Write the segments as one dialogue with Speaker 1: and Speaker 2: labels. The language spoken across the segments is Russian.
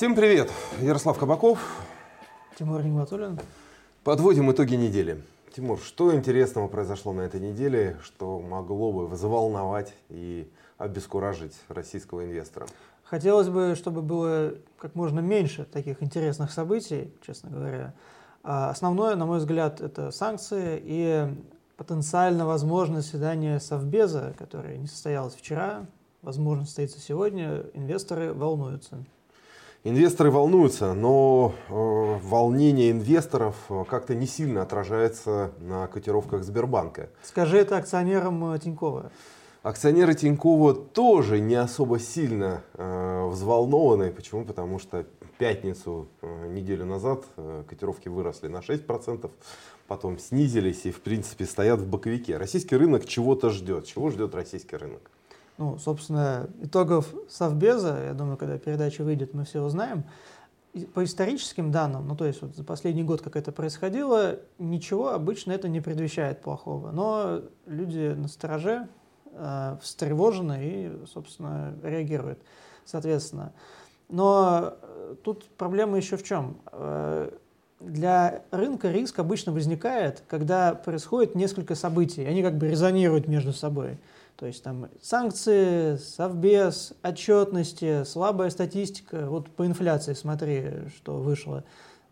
Speaker 1: Всем привет! Ярослав Кабаков.
Speaker 2: Тимур Нигматуллин.
Speaker 1: Подводим итоги недели. Тимур, что интересного произошло на этой неделе, что могло бы взволновать и обескуражить российского инвестора?
Speaker 2: Хотелось бы, чтобы было как можно меньше таких интересных событий, честно говоря. А основное, на мой взгляд, это санкции и потенциально возможное заседание Совбеза, которое не состоялось вчера, возможно, состоится сегодня. Инвесторы волнуются.
Speaker 1: Инвесторы волнуются, но э, волнение инвесторов э, как-то не сильно отражается на котировках Сбербанка.
Speaker 2: Скажи это акционерам э, Тинькова.
Speaker 1: Акционеры Тинькова тоже не особо сильно э, взволнованы. Почему? Потому что пятницу, э, неделю назад, э, котировки выросли на 6%, потом снизились и, в принципе, стоят в боковике. Российский рынок чего-то ждет. Чего ждет российский рынок?
Speaker 2: Ну, собственно, итогов Совбеза, я думаю, когда передача выйдет, мы все узнаем. И по историческим данным, ну то есть вот за последний год, как это происходило, ничего обычно это не предвещает плохого. Но люди на стороже, э, встревожены и, собственно, реагируют соответственно. Но э, тут проблема еще в чем? Э, для рынка риск обычно возникает, когда происходит несколько событий, они как бы резонируют между собой. То есть там санкции, совбез, отчетности, слабая статистика. Вот по инфляции смотри, что вышло.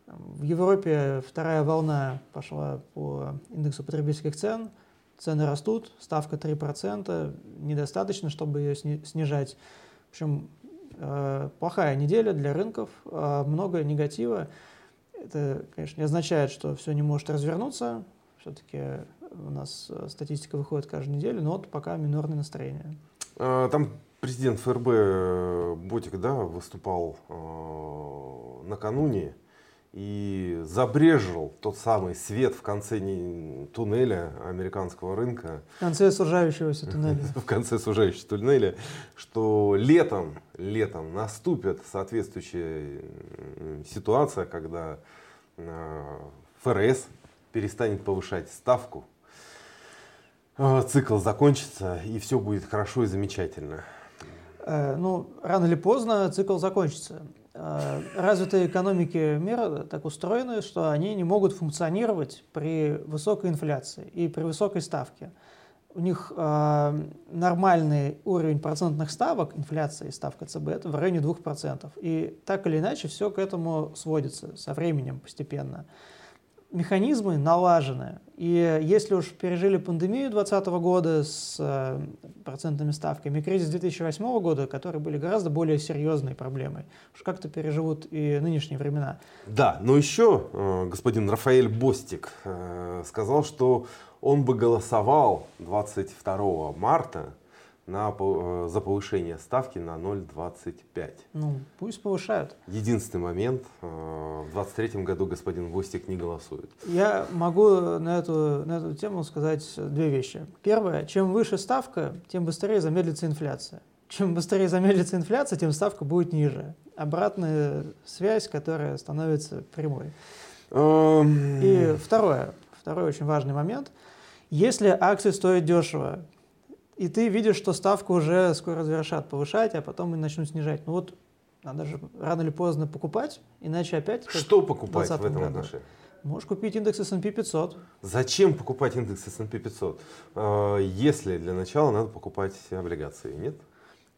Speaker 2: В Европе вторая волна пошла по индексу потребительских цен. Цены растут, ставка 3%, недостаточно, чтобы ее снижать. В общем, э, плохая неделя для рынков, э, много негатива. Это, конечно, не означает, что все не может развернуться. Все-таки у нас э, статистика выходит каждую неделю, но вот пока минорное настроение.
Speaker 1: А, там президент ФРБ э, Ботик да, выступал э, накануне и забрежил тот самый свет в конце туннеля американского рынка.
Speaker 2: В конце сужающегося туннеля.
Speaker 1: В конце сужающегося туннеля, что летом, летом наступит соответствующая ситуация, когда ФРС перестанет повышать ставку цикл закончится, и все будет хорошо и замечательно?
Speaker 2: Э, ну, рано или поздно цикл закончится. Э, развитые экономики мира так устроены, что они не могут функционировать при высокой инфляции и при высокой ставке. У них э, нормальный уровень процентных ставок, инфляция и ставка ЦБ, это в районе 2%. И так или иначе все к этому сводится со временем постепенно механизмы налажены. И если уж пережили пандемию 2020 года с э, процентными ставками, кризис 2008 года, которые были гораздо более серьезной проблемой, уж как-то переживут и нынешние времена.
Speaker 1: Да, но еще э, господин Рафаэль Бостик э, сказал, что он бы голосовал 22 марта на, э, за повышение ставки на 0,25.
Speaker 2: Ну, пусть повышают.
Speaker 1: Единственный момент, э, в 2023 году господин Востик не голосует.
Speaker 2: Я могу на эту, на эту тему сказать две вещи. Первое, чем выше ставка, тем быстрее замедлится инфляция. Чем быстрее замедлится инфляция, тем ставка будет ниже. Обратная связь, которая становится прямой. Эм. И второе, второй очень важный момент. Если акции стоят дешево, и ты видишь, что ставку уже скоро завершат повышать, а потом и начнут снижать. Ну вот надо же рано или поздно покупать, иначе опять...
Speaker 1: Что покупать в этом году. отношении?
Speaker 2: Можешь купить индекс S&P 500.
Speaker 1: Зачем покупать индекс S&P 500, а, если для начала надо покупать облигации, нет?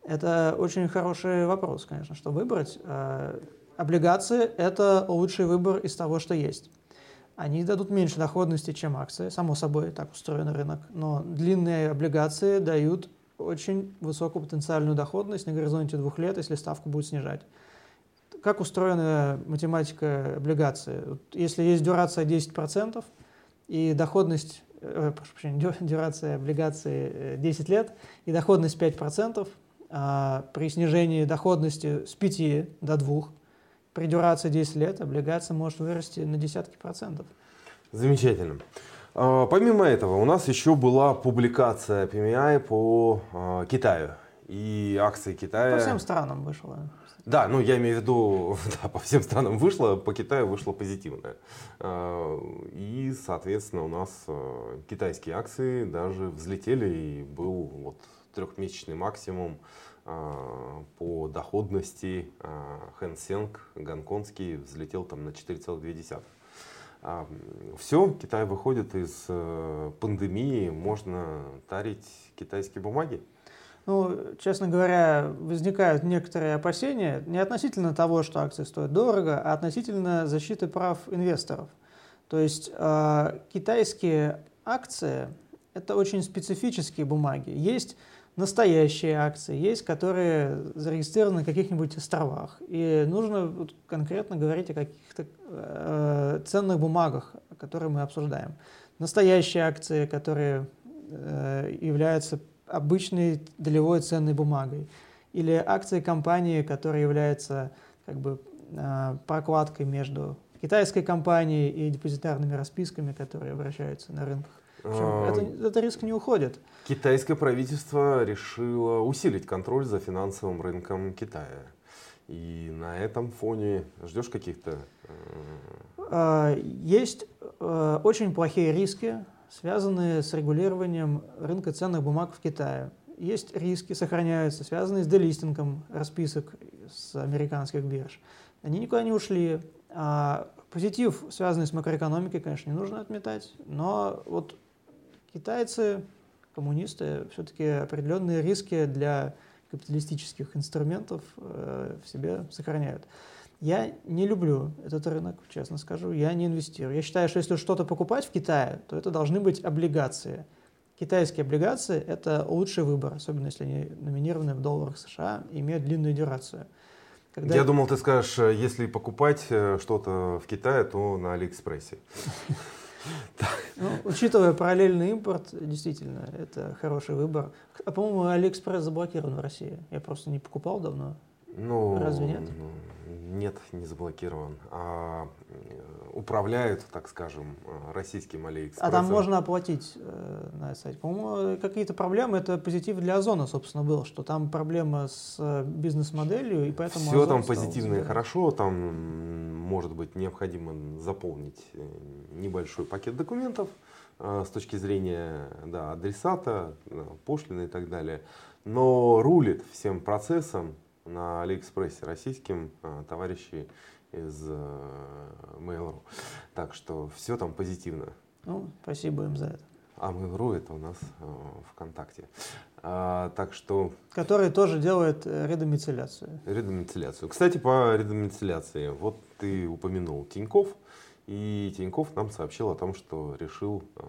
Speaker 2: Это очень хороший вопрос, конечно, что выбрать. А, облигации – это лучший выбор из того, что есть они дадут меньше доходности, чем акции. Само собой, так устроен рынок. Но длинные облигации дают очень высокую потенциальную доходность на горизонте двух лет, если ставку будет снижать. Как устроена математика облигации? Если есть дюрация 10% и доходность, э, прошу прощения, дюрация облигации 10 э, лет и доходность 5%, а при снижении доходности с 5 до 2 при дюрации 10 лет облигация может вырасти на десятки процентов.
Speaker 1: Замечательно. А, помимо этого, у нас еще была публикация PMI по а, Китаю. И акции Китая...
Speaker 2: По всем странам вышло.
Speaker 1: Да, ну я имею в виду, да, по всем странам вышло, по Китаю вышло позитивное. А, и, соответственно, у нас китайские акции даже взлетели, и был вот трехмесячный максимум а, по доходности Хэн Сенг гонконгский взлетел там на 4,2. А, Все, Китай выходит из э, пандемии, можно тарить китайские бумаги.
Speaker 2: Ну, честно говоря, возникают некоторые опасения не относительно того, что акции стоят дорого, а относительно защиты прав инвесторов. То есть э, китайские акции – это очень специфические бумаги. Есть настоящие акции, есть, которые зарегистрированы на каких-нибудь островах. И нужно вот конкретно говорить о каких-то э, ценных бумагах, которые мы обсуждаем. Настоящие акции, которые э, являются обычной долевой ценной бумагой. Или акции компании, которая является как бы э, прокладкой между китайской компанией и депозитарными расписками, которые обращаются на рынках. А, это, это риск не уходит.
Speaker 1: Китайское правительство решило усилить контроль за финансовым рынком Китая. И на этом фоне ждешь каких-то...
Speaker 2: Э, а, есть э, очень плохие риски, связанные с регулированием рынка ценных бумаг в Китае. Есть риски, сохраняются, связанные с делистингом расписок с американских бирж. Они никуда не ушли. А позитив, связанный с макроэкономикой, конечно, не нужно отметать, но вот китайцы, коммунисты, все-таки определенные риски для капиталистических инструментов э, в себе сохраняют. Я не люблю этот рынок, честно скажу, я не инвестирую. Я считаю, что если что-то покупать в Китае, то это должны быть облигации. Китайские облигации – это лучший выбор, особенно если они номинированы в долларах США и имеют длинную дюрацию.
Speaker 1: Когда... Я думал, ты скажешь, если покупать э, что-то в Китае, то на Алиэкспрессе.
Speaker 2: Ну, учитывая параллельный импорт, действительно, это хороший выбор. А по-моему, Алиэкспресс заблокирован в России. Я просто не покупал давно.
Speaker 1: Ну, Разве нет? Нет, не заблокирован. А управляют, так скажем, российским Алиэкспрессом.
Speaker 2: А там можно оплатить э, на сайте. По-моему, какие-то проблемы, это позитив для Озона, собственно, был, что там проблема с э, бизнес-моделью, и поэтому
Speaker 1: Все Озон там позитивно и хорошо, там может быть необходимо заполнить э, небольшой пакет документов э, с точки зрения да, адресата, пошлины и так далее. Но рулит всем процессом на Алиэкспрессе российским э, товарищи из Mail.ru. Так что все там позитивно.
Speaker 2: Ну, спасибо им за это.
Speaker 1: А Mail.ru это у нас ВКонтакте. А, так что...
Speaker 2: Который тоже делает редомицеляцию.
Speaker 1: Редомицеляцию. Кстати, по редомицеляции. Вот ты упомянул Тиньков, и Тиньков нам сообщил о том, что решил э,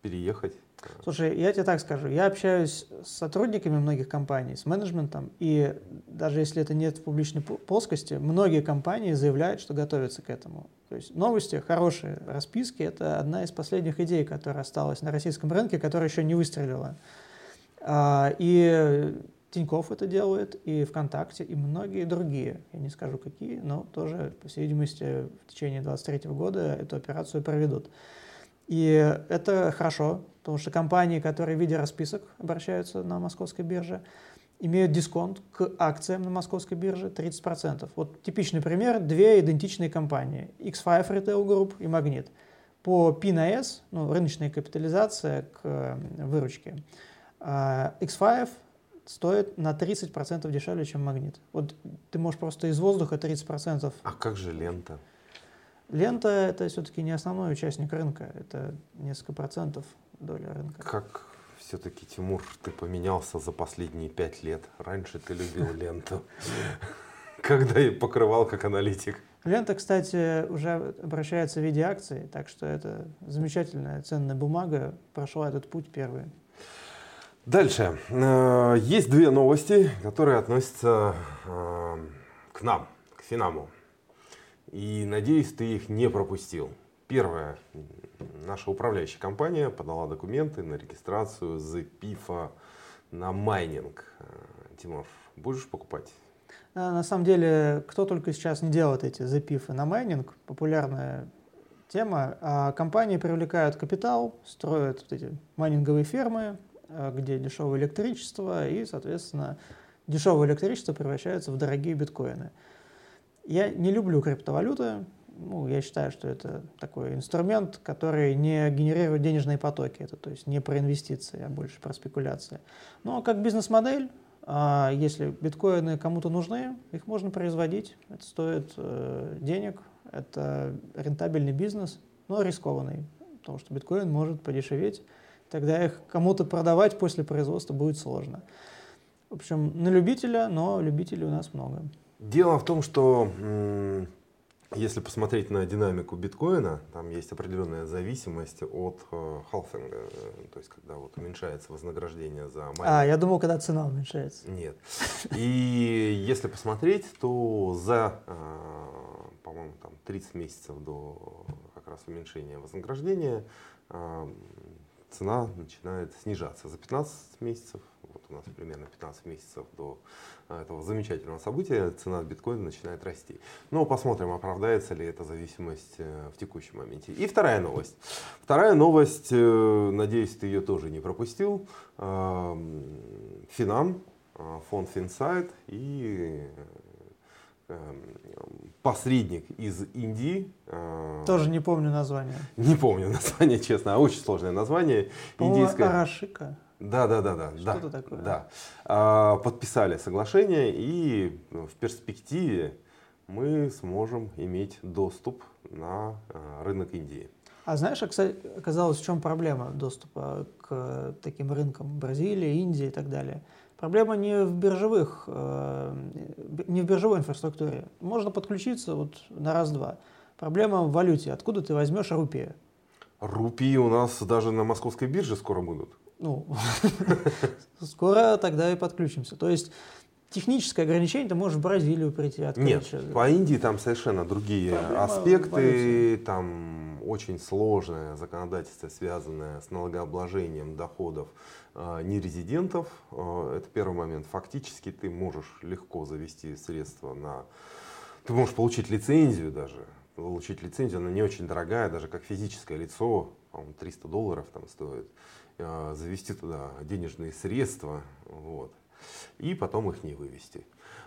Speaker 1: переехать.
Speaker 2: Слушай, я тебе так скажу, я общаюсь с сотрудниками многих компаний, с менеджментом, и даже если это нет в публичной плоскости, многие компании заявляют, что готовятся к этому. То есть новости, хорошие расписки – это одна из последних идей, которая осталась на российском рынке, которая еще не выстрелила. А, и Тиньков это делает, и ВКонтакте, и многие другие. Я не скажу какие, но тоже, по всей видимости, в течение 2023 года эту операцию проведут. И это хорошо, потому что компании, которые в виде расписок обращаются на московской бирже, имеют дисконт к акциям на московской бирже 30%. Вот типичный пример, две идентичные компании, X5 Retail Group и Магнит. По P на S, ну, рыночная капитализация к выручке, а, X5 стоит на 30% дешевле, чем магнит. Вот ты можешь просто из воздуха 30%.
Speaker 1: А как же лента?
Speaker 2: Лента — это все-таки не основной участник рынка, это несколько процентов доли рынка.
Speaker 1: Как все-таки, Тимур, ты поменялся за последние пять лет? Раньше ты любил ленту, когда я покрывал как аналитик.
Speaker 2: Лента, кстати, уже обращается в виде акций, так что это замечательная ценная бумага, прошла этот путь первый.
Speaker 1: Дальше. Э, есть две новости, которые относятся э, к нам, к Финаму. И надеюсь, ты их не пропустил. Первое. Наша управляющая компания подала документы на регистрацию ЗПИФа на майнинг. Э, Тимур, будешь покупать?
Speaker 2: На самом деле, кто только сейчас не делает эти ЗПИФы на майнинг, популярная тема. А компании привлекают капитал, строят вот эти майнинговые фермы, Э, где дешевое электричество, и, соответственно, дешевое электричество превращается в дорогие биткоины. Я не люблю криптовалюты, ну, я считаю, что это такой инструмент, который не генерирует денежные потоки. Это то есть не про инвестиции, а больше про спекуляции. Но как бизнес-модель, а, если биткоины кому-то нужны, их можно производить. Это стоит э, денег, это рентабельный бизнес, но рискованный, потому что биткоин может подешеветь. Тогда их кому-то продавать после производства будет сложно. В общем, на любителя, но любителей у нас много.
Speaker 1: Дело в том, что если посмотреть на динамику биткоина, там есть определенная зависимость от э, халфинга, э, то есть когда вот уменьшается вознаграждение за майнинг.
Speaker 2: А, я думал, когда цена уменьшается.
Speaker 1: Нет. И если посмотреть, то за, э, по-моему, там 30 месяцев до как раз уменьшения вознаграждения цена начинает снижаться. За 15 месяцев, вот у нас примерно 15 месяцев до а, этого замечательного события, цена биткоина начинает расти. Но посмотрим, оправдается ли эта зависимость э, в текущем моменте. И вторая новость. Вторая новость, э, надеюсь, ты ее тоже не пропустил. Финам, а, фонд Финсайт и э, посредник из Индии.
Speaker 2: Тоже не помню название.
Speaker 1: Не помню название, честно, а очень сложное название.
Speaker 2: Индийское. Арашика.
Speaker 1: Да, да, да, да.
Speaker 2: Что-то да, такое.
Speaker 1: Да. А, подписали соглашение, и в перспективе мы сможем иметь доступ на а, рынок Индии.
Speaker 2: А знаешь, оказалось, в чем проблема доступа к таким рынкам Бразилии, Индии и так далее? Проблема не в биржевых, э, не в биржевой инфраструктуре. Можно подключиться вот на раз-два. Проблема в валюте. Откуда ты возьмешь рупии?
Speaker 1: Рупии у нас даже на московской бирже скоро будут.
Speaker 2: Ну, скоро тогда и подключимся. То есть техническое ограничение, ты можешь в Бразилию прийти, открыть.
Speaker 1: Нет, по Индии там совершенно другие Проблема аспекты, там очень сложное законодательство, связанное с налогообложением доходов э, нерезидентов. Э, это первый момент. Фактически ты можешь легко завести средства на... Ты можешь получить лицензию даже. Получить лицензию, она не очень дорогая, даже как физическое лицо, по-моему, 300 долларов там стоит. А, завести туда денежные средства, вот, и потом их не вывести.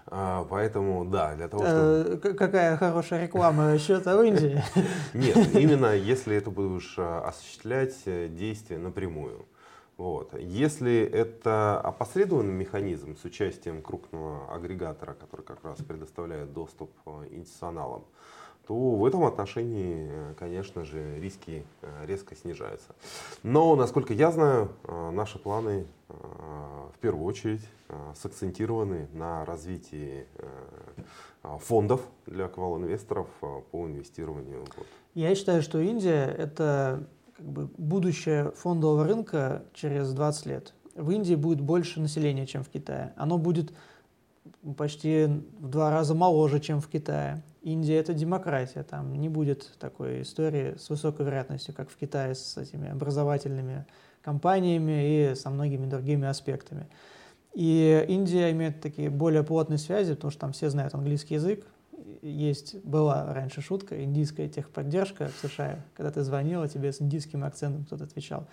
Speaker 1: А, поэтому, да, для того,
Speaker 2: чтобы... Какая хорошая реклама счета в Индии.
Speaker 1: Нет, именно если это будешь а, осуществлять э, действия напрямую. Вот. Если это опосредованный механизм с участием крупного агрегатора, который как раз предоставляет доступ э, институционалам, то в этом отношении, э, конечно же, риски э, резко снижаются. Но, насколько я знаю, э, наши планы в первую очередь сакцентированы на развитии фондов для квал-инвесторов по инвестированию.
Speaker 2: Я считаю, что Индия – это как бы будущее фондового рынка через 20 лет. В Индии будет больше населения, чем в Китае. Оно будет почти в два раза моложе, чем в Китае. Индия это демократия, там не будет такой истории с высокой вероятностью, как в Китае с этими образовательными компаниями и со многими другими аспектами. И Индия имеет такие более плотные связи, потому что там все знают английский язык. Есть, была раньше шутка, индийская техподдержка в США, когда ты звонила, тебе с индийским акцентом кто-то отвечал.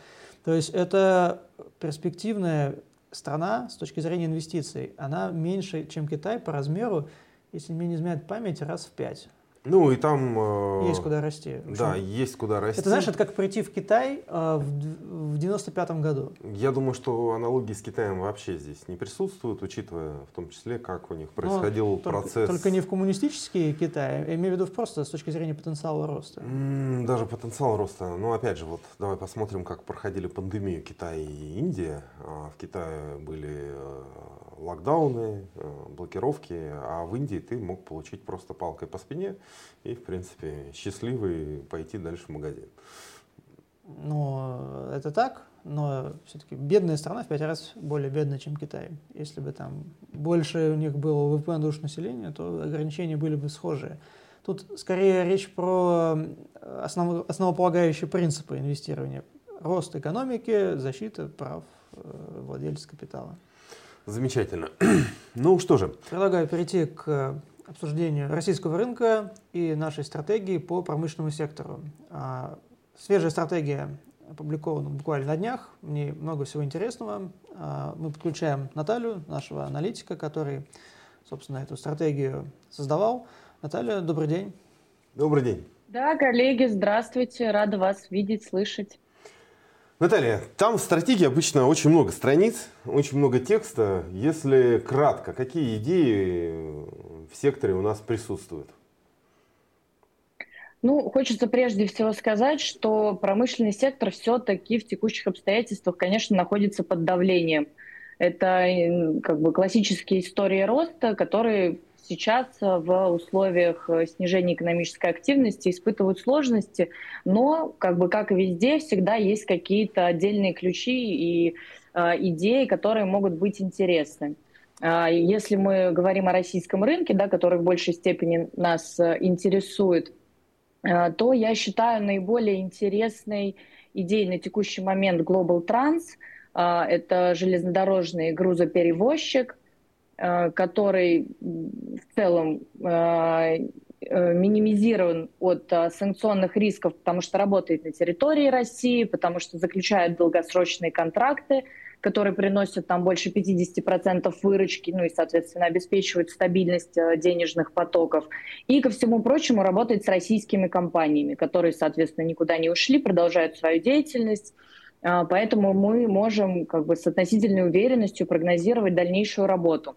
Speaker 2: То есть это перспективная страна с точки зрения инвестиций. Она меньше, чем Китай по размеру, если мне не изменяет память, раз в пять.
Speaker 1: Ну и там... Э,
Speaker 2: есть куда расти.
Speaker 1: Да, есть куда расти.
Speaker 2: Это знаешь, это как прийти в Китай э, в, в 95-м году.
Speaker 1: Я думаю, что аналогии с Китаем вообще здесь не присутствуют, учитывая в том числе, как у них происходил
Speaker 2: Но
Speaker 1: процесс...
Speaker 2: Только, только не в коммунистический Китай, я имею в виду просто с точки зрения потенциала роста.
Speaker 1: Даже потенциал роста. Ну, опять же, вот давай посмотрим, как проходили пандемию Китай и Индия. А, в Китае были э, локдауны, э, блокировки, а в Индии ты мог получить просто палкой по спине и, в принципе, счастливый пойти дальше в магазин.
Speaker 2: Ну, это так, но все-таки бедная страна в пять раз более бедная, чем Китай. Если бы там больше у них было ВВП на душу населения, то ограничения были бы схожие. Тут скорее речь про основ, основополагающие принципы инвестирования. Рост экономики, защита прав э, владельцев капитала.
Speaker 1: Замечательно. ну что же.
Speaker 2: Предлагаю перейти к обсуждению российского рынка и нашей стратегии по промышленному сектору. А, свежая стратегия опубликована буквально на днях. В ней много всего интересного. А, мы подключаем Наталью, нашего аналитика, который, собственно, эту стратегию создавал. Наталья, добрый день.
Speaker 1: Добрый день.
Speaker 3: Да, коллеги, здравствуйте. Рада вас видеть, слышать.
Speaker 1: Наталья, там в стратегии обычно очень много страниц, очень много текста. Если кратко, какие идеи в секторе у нас присутствуют?
Speaker 3: Ну, хочется прежде всего сказать, что промышленный сектор все-таки в текущих обстоятельствах, конечно, находится под давлением. Это как бы классические истории роста, которые сейчас в условиях снижения экономической активности испытывают сложности, но, как бы как и везде, всегда есть какие-то отдельные ключи и э, идеи, которые могут быть интересны. Если мы говорим о российском рынке, да, который в большей степени нас э, интересует, Э, то я считаю наиболее интересной идеей на текущий момент Global Trans. Э, это железнодорожный грузоперевозчик, э, который в целом минимизирован от санкционных рисков, потому что работает на территории России, потому что заключает долгосрочные контракты которые приносят там больше 50% выручки, ну и, соответственно, обеспечивают стабильность э, денежных потоков. И, ко всему прочему, работает с российскими компаниями, которые, соответственно, никуда не ушли, продолжают свою деятельность. А, поэтому мы можем как бы с относительной уверенностью прогнозировать дальнейшую работу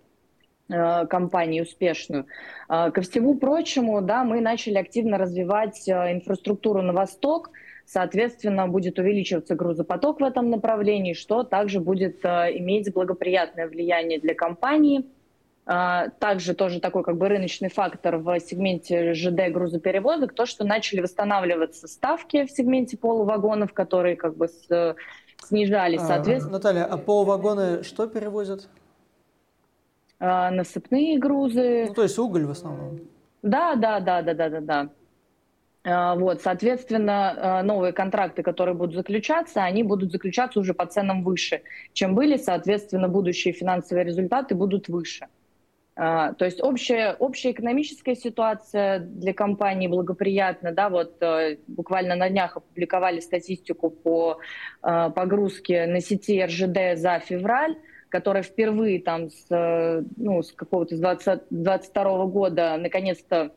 Speaker 3: э, компании успешную. Ко всему прочему, да, мы начали активно развивать э, инфраструктуру на восток, Соответственно, будет увеличиваться грузопоток в этом направлении, что также будет э, иметь благоприятное влияние для компании. А, также тоже такой как бы рыночный фактор в сегменте ЖД грузоперевозок, то, что начали восстанавливаться ставки в сегменте полувагонов, которые как бы с, снижались,
Speaker 2: а,
Speaker 3: соответственно.
Speaker 2: Наталья, а полувагоны что перевозят?
Speaker 3: А, насыпные грузы.
Speaker 2: Ну, то есть уголь в основном.
Speaker 3: Да, да, да, да, да, да, да. А, вот, соответственно, а, новые контракты, которые будут заключаться, они будут заключаться уже по ценам выше, чем были, соответственно, будущие финансовые результаты будут выше. А, то есть общая, общая экономическая ситуация для компании благоприятна. Да, вот буквально на днях опубликовали статистику по погрузке на сети РЖД за февраль которая впервые там с, ну, с какого-то 2022 года наконец-то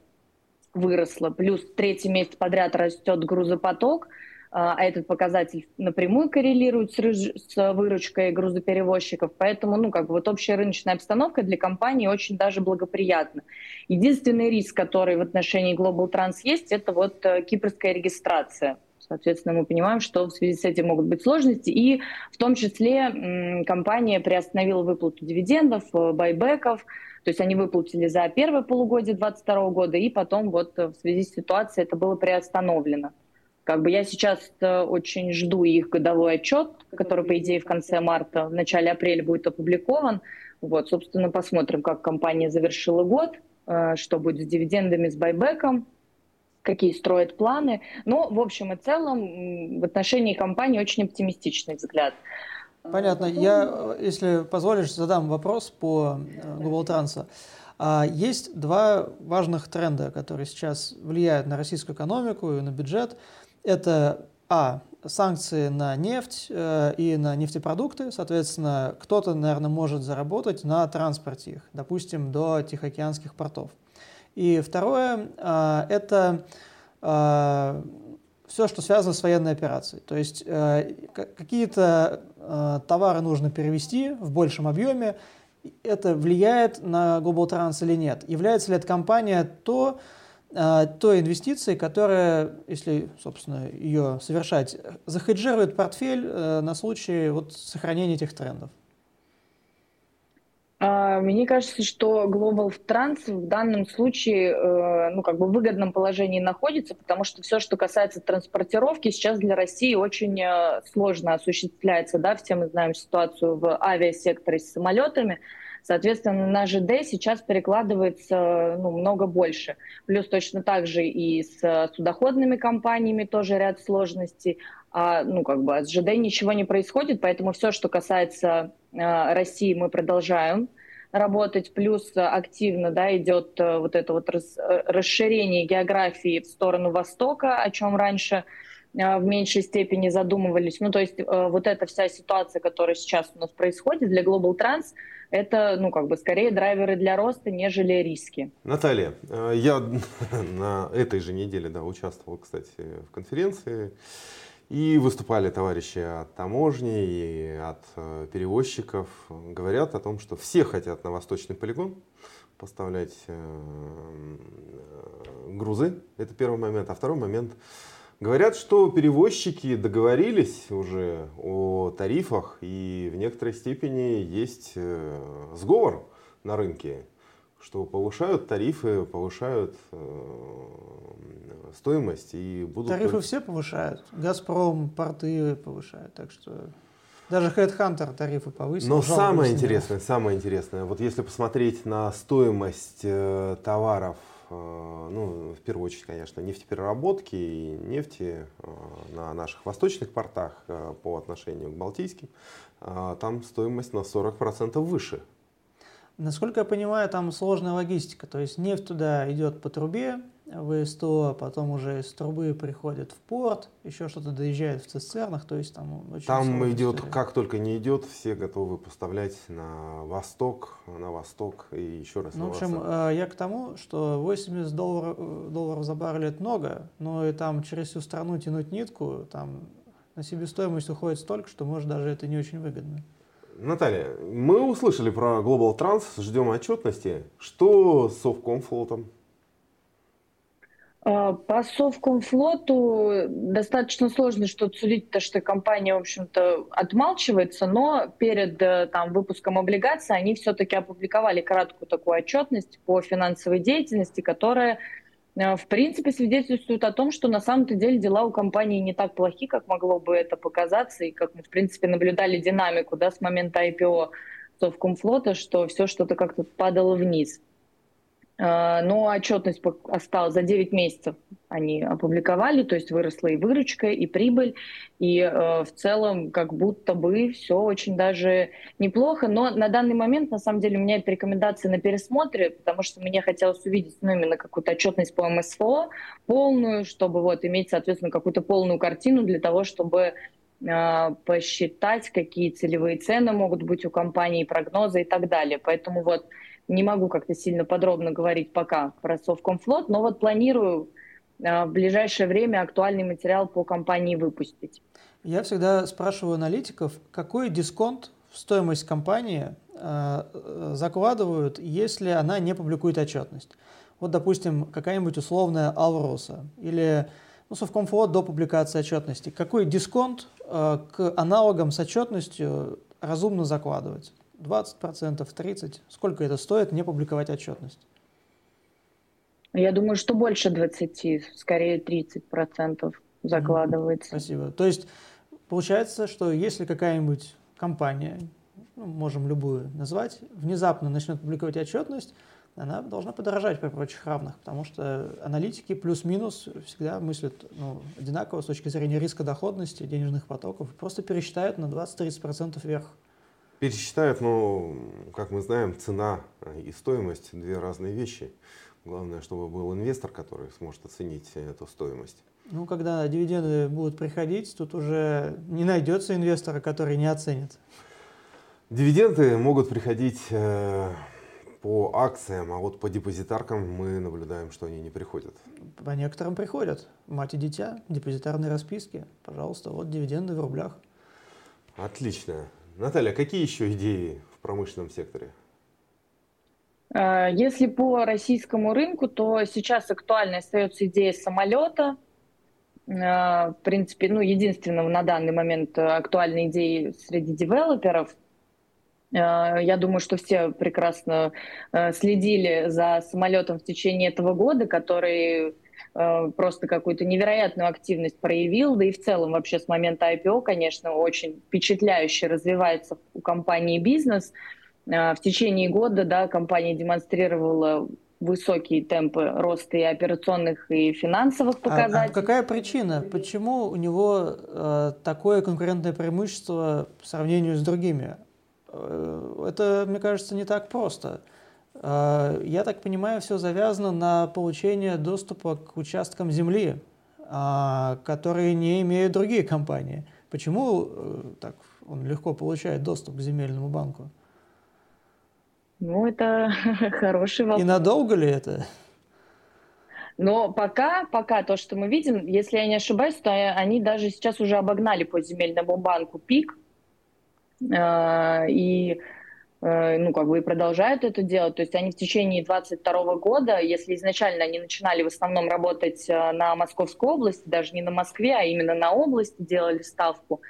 Speaker 3: выросла, плюс третий месяц подряд растет грузопоток, а, а этот показатель напрямую коррелирует с, с выручкой грузоперевозчиков, поэтому, ну, как бы вот общая рыночная обстановка для компании очень даже благоприятна. Единственный риск, который в отношении Global Trans есть, это вот э, кипрская регистрация. Соответственно, мы понимаем, что в связи с этим могут быть сложности, и в том числе компания приостановила выплату дивидендов, э, байбеков, то есть они выплатили за первое полугодие 2022 года, и потом вот в связи с ситуацией это было приостановлено. Как бы я сейчас э, очень жду их годовой отчет, который, по идее, в конце марта, в начале апреля будет опубликован. Вот, собственно, посмотрим, как компания завершила год, э, что будет с дивидендами, с байбеком, какие строят планы. Но, в общем и целом, в отношении компании очень оптимистичный взгляд.
Speaker 2: Понятно. Я, если позволишь, задам вопрос по э, Google Trans. А, есть два важных тренда, которые сейчас влияют на российскую экономику и на бюджет. Это а. Санкции на нефть э, и на нефтепродукты. Соответственно, кто-то, наверное, может заработать на транспорте их, допустим, до Тихоокеанских портов. И второе э, – это э, все, что связано с военной операцией. То есть э, какие-то э, товары нужно перевести в большем объеме. Это влияет на Global Trans или нет? Является ли эта компания то, э, той инвестицией, которая, если, собственно, ее совершать, захеджирует портфель э, на случай вот, сохранения этих трендов?
Speaker 3: А, мне кажется, что Global Trans в данном случае э, ну, как бы в выгодном положении находится, потому что все, что касается транспортировки, сейчас для России очень э, сложно осуществляется. Да? Все мы знаем ситуацию в авиасекторе с самолетами. Соответственно, на ЖД сейчас перекладывается ну, много больше. Плюс точно так же и с судоходными компаниями тоже ряд сложностей. А, ну, как бы с ЖД ничего не происходит, поэтому все, что касается э, России, мы продолжаем работать. Плюс активно да, идет э, вот это вот э, расширение географии в сторону Востока, о чем раньше э, в меньшей степени задумывались. Ну, то есть вот эта вся ситуация, которая сейчас у нас происходит для Global Trans, это, ну, как бы, скорее драйверы для роста, нежели риски.
Speaker 1: Наталья, я на этой же неделе, да, участвовал, кстати, в конференции, и выступали товарищи от таможни и от э, перевозчиков. Говорят о том, что все хотят на восточный полигон поставлять э, грузы. Это первый момент. А второй момент. Говорят, что перевозчики договорились уже о тарифах, и в некоторой степени есть э, сговор на рынке, что повышают тарифы, повышают стоимость и будут...
Speaker 2: Тарифы все повышают. Газпром, порты повышают. Так что даже Headhunter тарифы повысил.
Speaker 1: Но самое интересное, самое интересное, вот если посмотреть на стоимость э, товаров, э, ну, в первую очередь, конечно, нефтепереработки и нефти э, на наших восточных портах э, по отношению к балтийским, э, там стоимость на 40% выше.
Speaker 2: Насколько я понимаю, там сложная логистика. То есть нефть туда идет по трубе, в СТО, потом уже из трубы приходит в порт, еще что-то доезжает в цистернах, то есть там очень
Speaker 1: Там идет, история. как только не идет, все готовы поставлять на восток, на восток и еще раз
Speaker 2: ну, В общем,
Speaker 1: восток.
Speaker 2: Э, я к тому, что 80 долларов, э, долларов за баррель это много, но и там через всю страну тянуть нитку, там на себестоимость уходит столько, что может даже это не очень выгодно.
Speaker 1: Наталья, мы услышали про Global Trans, ждем отчетности. Что с Совкомфлотом?
Speaker 3: А, по Совкомфлоту достаточно сложно что-то судить, потому что компания, в общем-то, отмалчивается, но перед э, там, выпуском облигаций они все-таки опубликовали краткую такую отчетность по финансовой деятельности, которая, в принципе, свидетельствует о том, что на самом-то деле дела у компании не так плохи, как могло бы это показаться, и как мы, в принципе, наблюдали динамику да, с момента IPO Совкомфлота, что все что-то как-то падало вниз. А, но отчетность осталась за 9 месяцев они опубликовали, то есть выросла и выручка, и прибыль, и э, в целом как будто бы все очень даже неплохо, но на данный момент на самом деле у меня это рекомендации на пересмотре, потому что мне хотелось увидеть ну, именно какую-то отчетность по МСФО полную, чтобы вот иметь, соответственно, какую-то полную картину для того, чтобы э, посчитать, какие целевые цены могут быть у компании, прогнозы и так далее. Поэтому вот не могу как-то сильно подробно говорить пока про Совкомфлот, но вот планирую в ближайшее время актуальный материал по компании выпустить.
Speaker 2: Я всегда спрашиваю аналитиков, какой дисконт в стоимость компании э, закладывают, если она не публикует отчетность. Вот, допустим, какая-нибудь условная Алроса или ну, Совкомфлот до публикации отчетности. Какой дисконт э, к аналогам с отчетностью разумно закладывать? 20%, 30%? Сколько это стоит не публиковать отчетность?
Speaker 3: Я думаю, что больше 20, скорее 30% закладывается.
Speaker 2: Спасибо. То есть получается, что если какая-нибудь компания, ну, можем любую назвать, внезапно начнет публиковать отчетность, она должна подорожать при прочих равных, потому что аналитики плюс-минус всегда мыслят ну, одинаково с точки зрения риска доходности, денежных потоков, просто пересчитают на 20-30% вверх
Speaker 1: пересчитают, но, как мы знаем, цена и стоимость – две разные вещи. Главное, чтобы был инвестор, который сможет оценить эту стоимость.
Speaker 2: Ну, когда дивиденды будут приходить, тут уже не найдется инвестора, который не оценит.
Speaker 1: Дивиденды могут приходить э, по акциям, а вот по депозитаркам мы наблюдаем, что они не приходят.
Speaker 2: По некоторым приходят. Мать и дитя, депозитарные расписки. Пожалуйста, вот дивиденды в рублях.
Speaker 1: Отлично. Наталья, какие еще идеи в промышленном секторе?
Speaker 3: А, если по российскому рынку, то сейчас актуальной остается идея самолета. А, в принципе, ну, единственного на данный момент актуальной идеи среди девелоперов. А, я думаю, что все прекрасно следили за самолетом в течение этого года, который Э, просто какую-то невероятную активность проявил, да и в целом вообще с момента IPO, конечно, очень впечатляюще развивается у компании бизнес. Э, в течение года да, компания демонстрировала высокие темпы роста и операционных, и финансовых показателей. А,
Speaker 2: а какая причина? Почему у него э, такое конкурентное преимущество по сравнению с другими? Э, это, мне кажется, не так просто. А, я так понимаю, все завязано на получение доступа к участкам земли, а, которые не имеют другие компании. Почему э, так он легко получает доступ к земельному банку?
Speaker 3: Ну, это хороший вопрос.
Speaker 2: И надолго ли это?
Speaker 3: Но пока, пока то, что мы видим, если я не ошибаюсь, то они даже сейчас уже обогнали по земельному банку пик. Э, и Э, ну, как бы и продолжают это делать. То есть они в течение 22 года, если изначально они начинали в основном работать э, на Московской области, даже не на Москве, а именно на области делали ставку,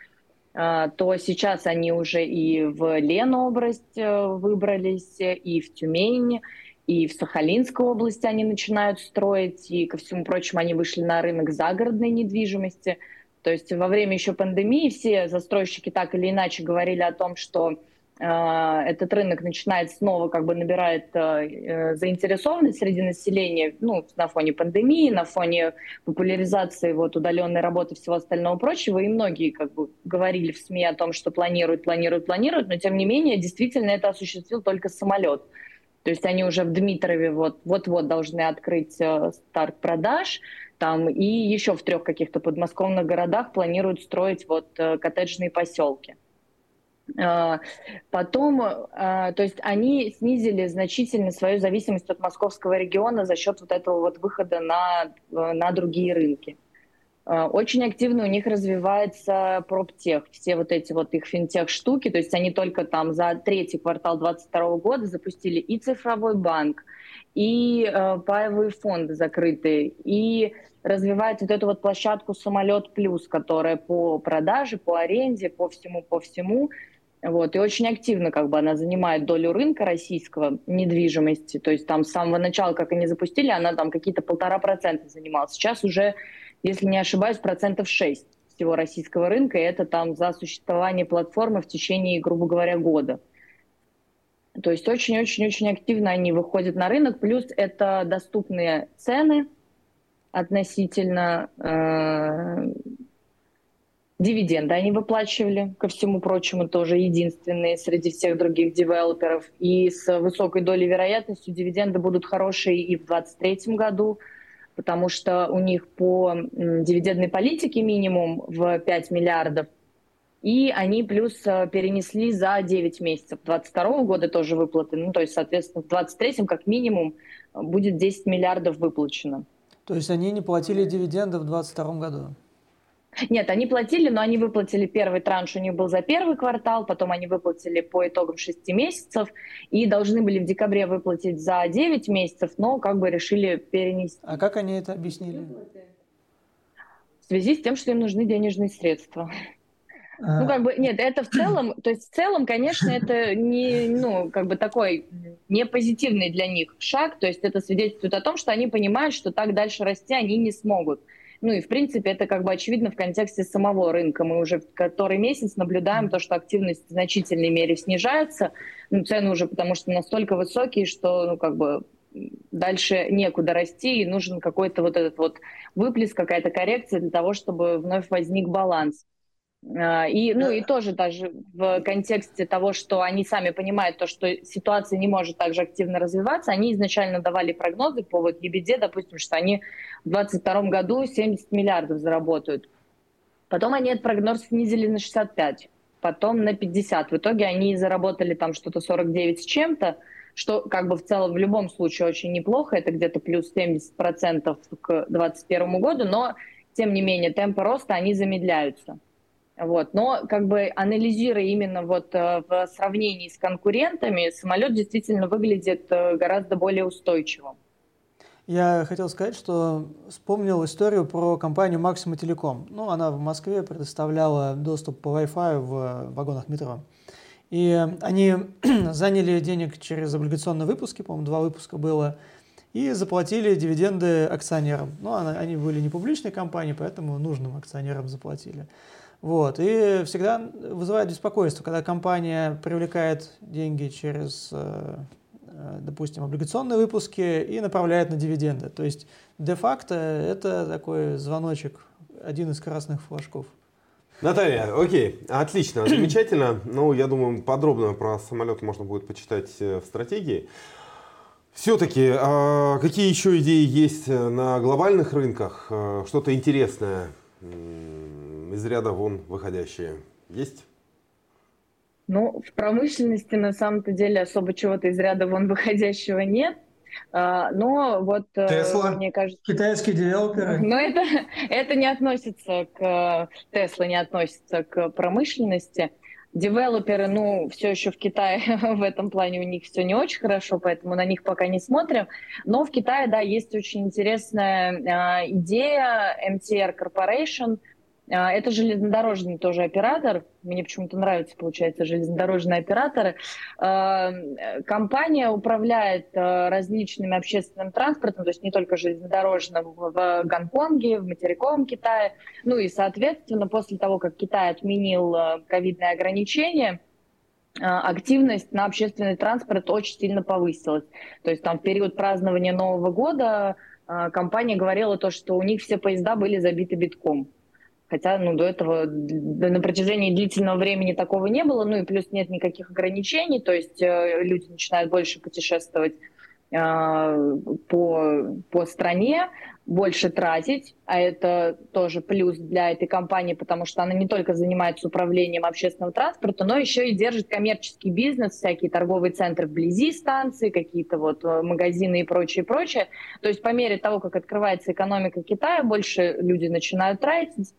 Speaker 3: то сейчас они уже и в Ленобласть выбрались, и в Тюмень, и в Сахалинской области они начинают строить, и, ко всему прочему, они вышли на рынок загородной недвижимости. То есть во время еще пандемии все застройщики так или иначе говорили о том, что Э, этот рынок начинает снова как бы набирает э, э, заинтересованность среди населения, ну, на фоне пандемии, на фоне популяризации вот удаленной работы и всего остального прочего, и многие как бы говорили в СМИ о том, что планируют, планируют, планируют, но тем не менее действительно это осуществил только самолет. То есть они уже в Дмитрове вот, вот-вот должны открыть старт продаж, там, и еще в трех каких-то подмосковных городах планируют строить вот коттеджные поселки. А, потом, а, то есть они снизили значительно свою зависимость от московского региона за счет вот этого вот выхода на, на другие рынки. А, очень активно у них развивается проптех, все вот эти вот их финтех-штуки, то есть они только там за третий квартал 2022 года запустили и цифровой банк, и паевые фонды закрытые, и развивает вот эту вот площадку «Самолет Плюс», которая по продаже, по аренде, по всему, по всему вот, и очень активно как бы она занимает долю рынка российского недвижимости. То есть там с самого начала, как они запустили, она там какие-то полтора процента занимала. Сейчас уже, если не ошибаюсь, процентов шесть всего российского рынка, и это там за существование платформы в течение, грубо говоря, года. То есть очень-очень-очень активно они выходят на рынок, плюс это доступные цены относительно э, Дивиденды они выплачивали, ко всему прочему, тоже единственные среди всех других девелоперов. И с высокой долей вероятности дивиденды будут хорошие и в 2023 году, потому что у них по дивидендной политике минимум в 5 миллиардов, и они плюс э, перенесли за 9 месяцев 2022 года тоже выплаты. Ну, то есть, соответственно, в 2023 как минимум будет 10 миллиардов выплачено.
Speaker 2: То есть они не платили дивиденды в 2022 году?
Speaker 3: Нет, они платили, но они выплатили первый транш, у них был за первый квартал, потом они выплатили по итогам 6 месяцев и должны были в декабре выплатить за 9 месяцев, но как бы решили перенести.
Speaker 2: А как они это объяснили?
Speaker 3: В связи с тем, что им нужны денежные средства. А... Ну, как бы, нет, это в целом, то есть в целом, конечно, это не, ну, как бы такой не позитивный для них шаг, то есть это свидетельствует о том, что они понимают, что так дальше расти они не смогут. Ну и, в принципе, это как бы очевидно в контексте самого рынка. Мы уже который месяц наблюдаем то, что активность в значительной мере снижается. Ну, цены уже потому что настолько высокие, что, ну, как бы дальше некуда расти, и нужен какой-то вот этот вот выплеск, какая-то коррекция для того, чтобы вновь возник баланс. А, и, ну, и тоже даже в контексте того, что они сами понимают то, что ситуация не может так же активно развиваться, они изначально давали прогнозы по вот EBD, допустим, что они в 2022 году 70 миллиардов заработают. Потом они этот прогноз снизили на 65, потом на 50. В итоге они заработали там что-то 49 с чем-то, что как бы в целом в любом случае очень неплохо, это где-то плюс 70% к 2021 году, но тем не менее темпы роста, они замедляются. Вот. Но как бы анализируя именно вот э, в сравнении с конкурентами, самолет действительно выглядит э, гораздо более устойчивым.
Speaker 2: Я хотел сказать, что вспомнил историю про компанию Maxima Telecom. Ну, она в Москве предоставляла доступ по Wi-Fi в вагонах метро. И они заняли денег через облигационные выпуски, по-моему, два выпуска было, и заплатили дивиденды акционерам. Ну, они были не публичной компанией, поэтому нужным акционерам заплатили. Вот. И всегда вызывает беспокойство, когда компания привлекает деньги через, э, э, допустим, облигационные выпуски и направляет на дивиденды. То есть де-факто это такой звоночек, один из красных флажков.
Speaker 1: Наталья, окей, отлично, замечательно. Ну, я думаю, подробно про самолет можно будет почитать э, в стратегии. Все-таки, а какие еще идеи есть на глобальных рынках? Что-то интересное? Из ряда вон выходящие есть?
Speaker 3: Ну, в промышленности на самом-то деле особо чего-то из ряда вон выходящего нет. А, но вот,
Speaker 2: Tesla, э, мне кажется... Китайские девелоперы.
Speaker 3: Но это, это не относится к... Tesla не относится к промышленности. Девелоперы, ну, все еще в Китае в этом плане у них все не очень хорошо, поэтому на них пока не смотрим. Но в Китае, да, есть очень интересная э, идея MTR Corporation – это железнодорожный тоже оператор. Мне почему-то нравятся, получается, железнодорожные операторы. А, компания управляет а, различными общественным транспортом, то есть не только железнодорожным в Гонконге, в материковом Китае. Ну и, соответственно, после того, как Китай отменил ковидные ограничения, активность на общественный транспорт очень сильно повысилась. То есть там в период празднования Нового года компания говорила то, что у них все поезда были забиты битком. Хотя ну, до этого на протяжении длительного времени такого не было, ну и плюс нет никаких ограничений, то есть э, люди начинают больше путешествовать э, по, по стране, больше тратить, а это тоже плюс для этой компании, потому что она не только занимается управлением общественного транспорта, но еще и держит коммерческий бизнес, всякие торговые центры вблизи станции, какие-то вот э, магазины и прочее, прочее. То есть по мере того, как открывается экономика Китая, больше люди начинают тратить,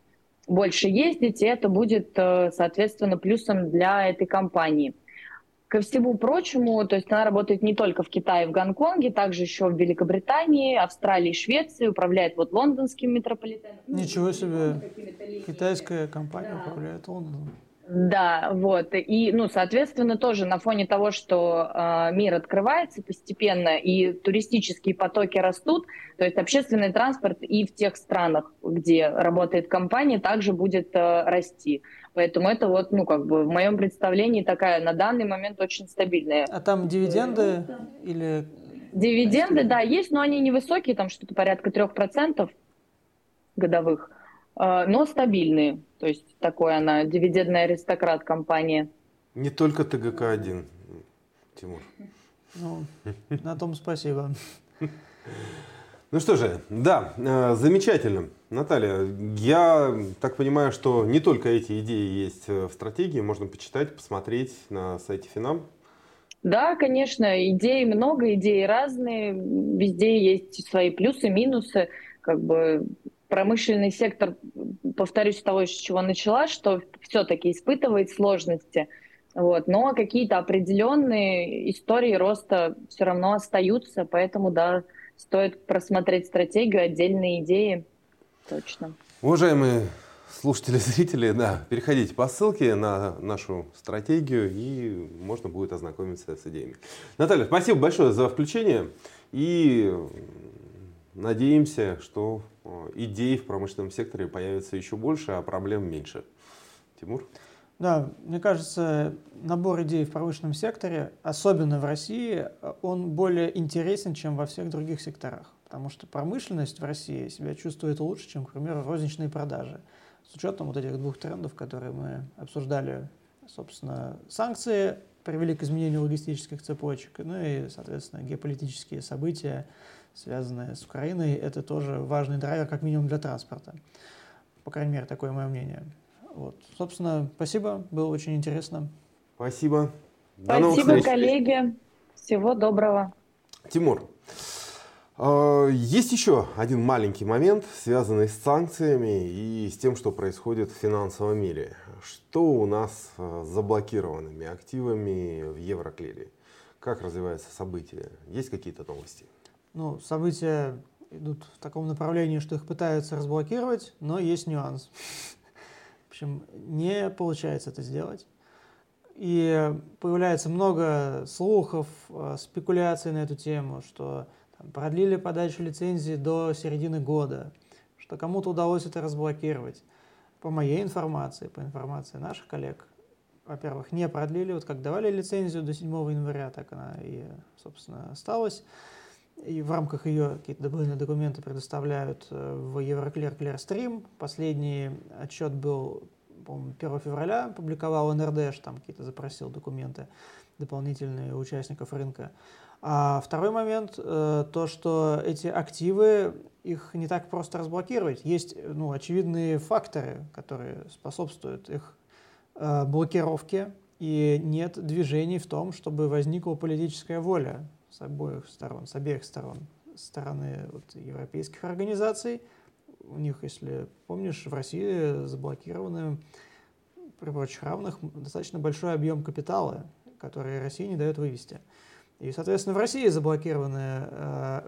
Speaker 3: больше ездить, и это будет, э, соответственно, плюсом для этой компании. Ко всему прочему, то есть она работает не только в Китае, в Гонконге, также еще в Великобритании, Австралии, Швеции, управляет вот лондонским метрополитеном.
Speaker 2: Ничего себе, китайская компания да. управляет Лондоном.
Speaker 3: Да, вот. И, ну, соответственно, тоже на фоне того, что э, мир открывается постепенно и туристические потоки растут, то есть общественный транспорт и в тех странах, где работает компания, также будет э, расти. Поэтому это вот, ну, как бы в моем представлении такая на данный момент очень стабильная.
Speaker 2: А там дивиденды или...
Speaker 3: Дивиденды, да, есть, но они невысокие, там что-то порядка 3% годовых, но стабильные. То есть такой она дивидендный аристократ компания.
Speaker 1: Не только ТГК-1, Тимур.
Speaker 2: Ну, на том спасибо.
Speaker 1: Ну что же, да, э, замечательно. Наталья, я так понимаю, что не только эти идеи есть э, в стратегии, можно почитать, посмотреть на сайте Финам.
Speaker 3: Да, конечно, идей много, идеи разные, везде есть свои плюсы, минусы. Как бы промышленный сектор, повторюсь, того, с чего начала, что все-таки испытывает сложности. Вот. Но какие-то определенные истории роста все равно остаются, поэтому, да, стоит просмотреть стратегию, отдельные идеи. Точно.
Speaker 1: Уважаемые слушатели, зрители, да, переходите по ссылке на нашу стратегию, и можно будет ознакомиться с идеями. Наталья, спасибо большое за включение, и надеемся, что идей в промышленном секторе появится еще больше, а проблем меньше. Тимур?
Speaker 2: Да, мне кажется, набор идей в промышленном секторе, особенно в России, он более интересен, чем во всех других секторах. Потому что промышленность в России себя чувствует лучше, чем, к примеру, розничные продажи. С учетом вот этих двух трендов, которые мы обсуждали, собственно, санкции привели к изменению логистических цепочек, ну и, соответственно, геополитические события, связанные с Украиной, это тоже важный драйвер, как минимум для транспорта. По крайней мере, такое мое мнение. Вот. Собственно, спасибо, было очень интересно.
Speaker 1: Спасибо.
Speaker 3: До спасибо, коллеги. Всего доброго.
Speaker 1: Тимур, а, есть еще один маленький момент, связанный с санкциями и с тем, что происходит в финансовом мире. Что у нас а, с заблокированными активами в Евроклире? Как развиваются события? Есть какие-то новости?
Speaker 2: ну, события идут в таком направлении, что их пытаются разблокировать, но есть нюанс. В общем, не получается это сделать. И появляется много слухов, э, спекуляций на эту тему, что там, продлили подачу лицензии до середины года, что кому-то удалось это разблокировать. По моей информации, по информации наших коллег, во-первых, не продлили. Вот как давали лицензию до 7 января, так она и, собственно, осталась и в рамках ее какие-то добровольные документы предоставляют э, в Евроклер Clearstream. Последний отчет был, по-моему, 1 февраля, публиковал НРД, там какие-то запросил документы дополнительные у участников рынка. А второй момент, э, то, что эти активы, их не так просто разблокировать. Есть ну, очевидные факторы, которые способствуют их э, блокировке. и нет движений в том, чтобы возникла политическая воля с обоих сторон, с обеих сторон. С стороны вот, европейских организаций, у них, если помнишь, в России заблокированы при прочих равных достаточно большой объем капитала, который России не дает вывести. И, соответственно, в России заблокированы, э,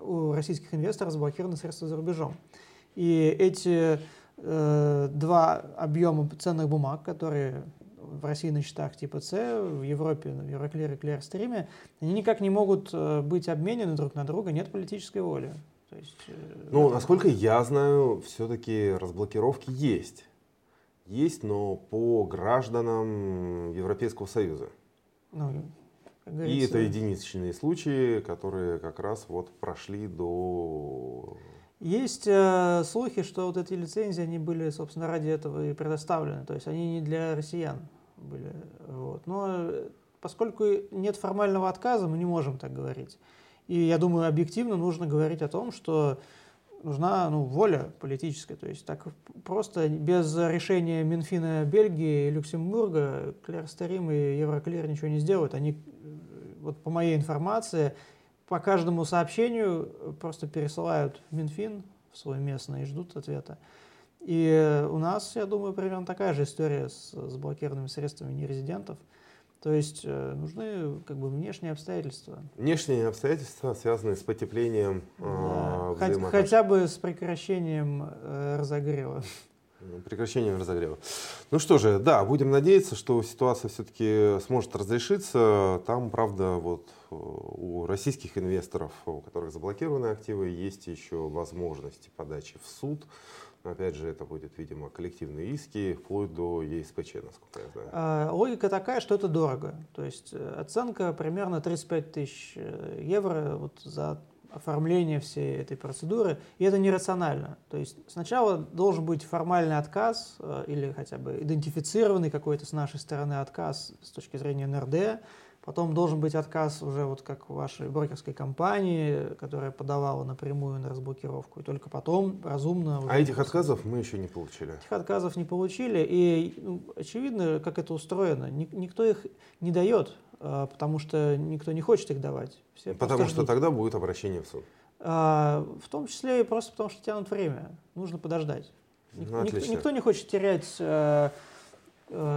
Speaker 2: у российских инвесторов заблокированы средства за рубежом. И эти э, два объема ценных бумаг, которые в России на счетах типа С, в Европе, в Евроклире и Клирстриме, они никак не могут э, быть обменены друг на друга, нет политической воли. То есть,
Speaker 1: ну, насколько я знаю, все-таки разблокировки есть. Есть, но по гражданам Европейского Союза. Ну, и это единичные случаи, которые как раз вот прошли до
Speaker 2: есть э, слухи, что вот эти лицензии, они были, собственно, ради этого и предоставлены. То есть они не для россиян были. Вот. Но э, поскольку нет формального отказа, мы не можем так говорить. И я думаю, объективно нужно говорить о том, что нужна ну, воля политическая. То есть так просто без решения Минфина Бельгии и Люксембурга Клерстерим и Евроклир ничего не сделают. Они, э, вот по моей информации, по каждому сообщению просто пересылают Минфин в свой местный и ждут ответа. И у нас, я думаю, примерно такая же история с заблокированными средствами нерезидентов. То есть э, нужны как бы внешние обстоятельства.
Speaker 1: Внешние обстоятельства, связанные с потеплением
Speaker 2: да. э, Хотя бы с прекращением э, разогрева.
Speaker 1: Прекращением разогрева. Ну что же, да, будем надеяться, что ситуация все-таки сможет разрешиться. Там, правда, вот э, у российских инвесторов, у которых заблокированы активы, есть еще возможности подачи в суд. Но, опять же, это будет, видимо, коллективные иски, вплоть до ЕСПЧ, насколько я знаю.
Speaker 2: А, логика такая, что это дорого. То есть э, оценка примерно 35 тысяч э, евро вот за оформление всей этой процедуры, и это нерационально. То есть сначала должен быть формальный отказ э, или хотя бы идентифицированный какой-то с нашей стороны отказ с точки зрения НРД, потом должен быть отказ уже вот как у вашей брокерской компании, которая подавала напрямую на разблокировку, и только потом разумно...
Speaker 1: А этих отказов мы еще не получили?
Speaker 2: Этих отказов не получили, и ну, очевидно, как это устроено. Никто их не дает, а, потому что никто не хочет их давать.
Speaker 1: Все потому что ждут. тогда будет обращение в суд.
Speaker 2: А, в том числе и просто потому, что тянут время. Нужно подождать. Ну, никто, никто не хочет терять, э,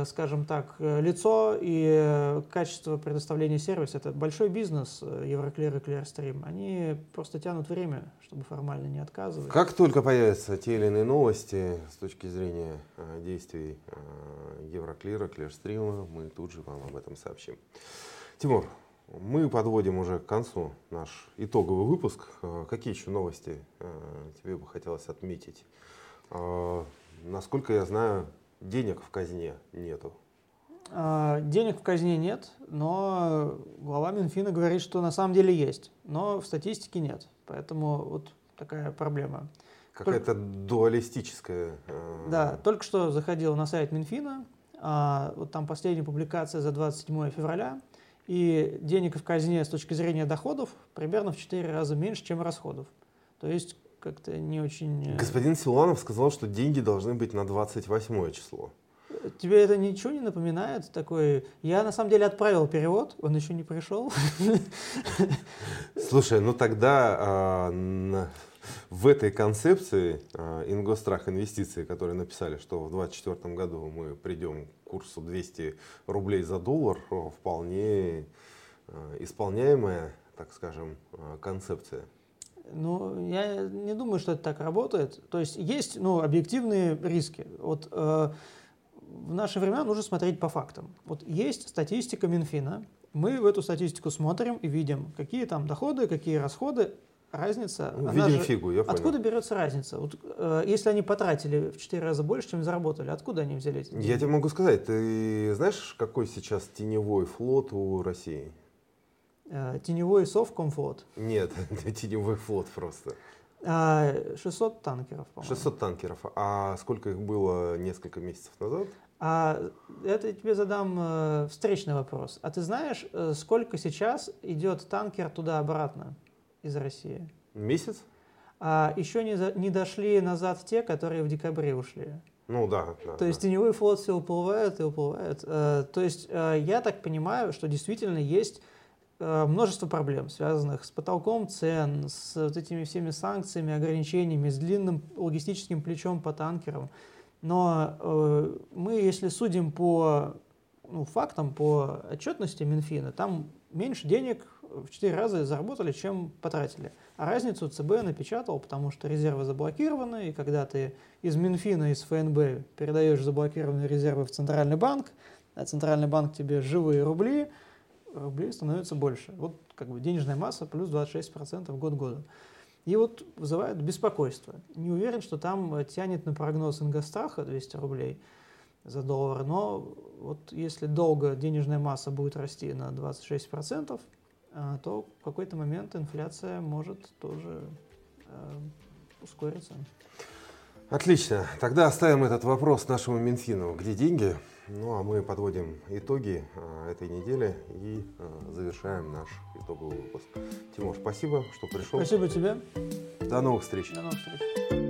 Speaker 2: скажем так, лицо и качество предоставления сервиса. Это большой бизнес, э, Евроклир и Клирстрим. Они просто тянут время, чтобы формально не отказывать.
Speaker 1: Как только появятся те или иные новости с точки зрения действий Евроклира, Клирстрима, мы тут же вам об этом сообщим. Тимур, мы подводим уже к концу наш итоговый выпуск. Э, какие еще новости э, тебе бы хотелось отметить? Э, насколько я знаю, денег в казне нету.
Speaker 2: А, денег в казне нет, но глава Минфина говорит, что на самом деле есть, но в статистике нет. Поэтому вот такая проблема.
Speaker 1: Какая-то только... дуалистическая.
Speaker 2: Да, только что заходил на сайт Минфина, а, вот там последняя публикация за 27 февраля, и денег в казне с точки зрения доходов примерно в 4 раза меньше, чем расходов. То есть как-то не очень...
Speaker 1: Э, Господин Силуанов сказал, что деньги должны быть на 28 число.
Speaker 2: Тебе это ничего не напоминает? Такой, я на самом деле отправил перевод, он еще не пришел.
Speaker 1: Слушай, ну тогда а, в этой концепции а, Ингострах инвестиции, которые написали, что в 2024 году мы придем к курсу 200 рублей за доллар, вполне а, исполняемая, так скажем, концепция.
Speaker 2: Ну, я не думаю, что это так работает. То есть есть ну, объективные риски. Вот э, в наши времена нужно смотреть по фактам. Вот есть статистика Минфина. Мы в эту статистику смотрим и видим, какие там доходы, какие расходы разница.
Speaker 1: Ну, видим же, фигу, я
Speaker 2: Откуда понял. берется разница? Вот, э, если они потратили в 4 раза больше, чем заработали, откуда они взяли эти деньги?
Speaker 1: Я тебе могу сказать, ты знаешь, какой сейчас теневой флот у России?
Speaker 2: Э, теневой Совкомфлот?
Speaker 1: Нет, теневой флот просто.
Speaker 2: 600 а, танкеров,
Speaker 1: по-моему. 600 танкеров. А сколько их было несколько месяцев назад?
Speaker 2: А это я тебе задам э, встречный вопрос. А ты знаешь, э, сколько сейчас идет танкер туда-обратно? из России.
Speaker 1: Месяц?
Speaker 2: А еще не, за, не дошли назад те, которые в декабре ушли.
Speaker 1: Ну да. да
Speaker 2: то
Speaker 1: да.
Speaker 2: есть теневой флот все уплывает и уплывает. Э, то есть э, я так понимаю, что действительно есть множество проблем, связанных с потолком цен, с вот этими всеми санкциями, ограничениями, с длинным логистическим плечом по танкерам. Но э, мы, если судим по ну, фактам, по отчетности Минфина, там меньше денег в 4 раза заработали, чем потратили. А разницу ЦБ напечатал, потому что резервы заблокированы, и когда ты из Минфина, из ФНБ передаешь заблокированные резервы в Центральный банк, а Центральный банк тебе живые рубли, рублей становится больше. Вот как бы денежная масса плюс 26% год году. И вот вызывает беспокойство. Не уверен, что там тянет на прогноз Ингостраха 200 рублей за доллар, но вот если долго денежная масса будет расти на 26%, а, то в какой-то момент инфляция может тоже э, ускориться.
Speaker 1: Отлично. Тогда оставим этот вопрос нашему Минфину. Где деньги? Ну, а мы подводим итоги а, этой недели и а, завершаем наш итоговый выпуск. Тимур, спасибо, что пришел.
Speaker 2: Спасибо тебе.
Speaker 1: До новых встреч.
Speaker 2: До новых встреч.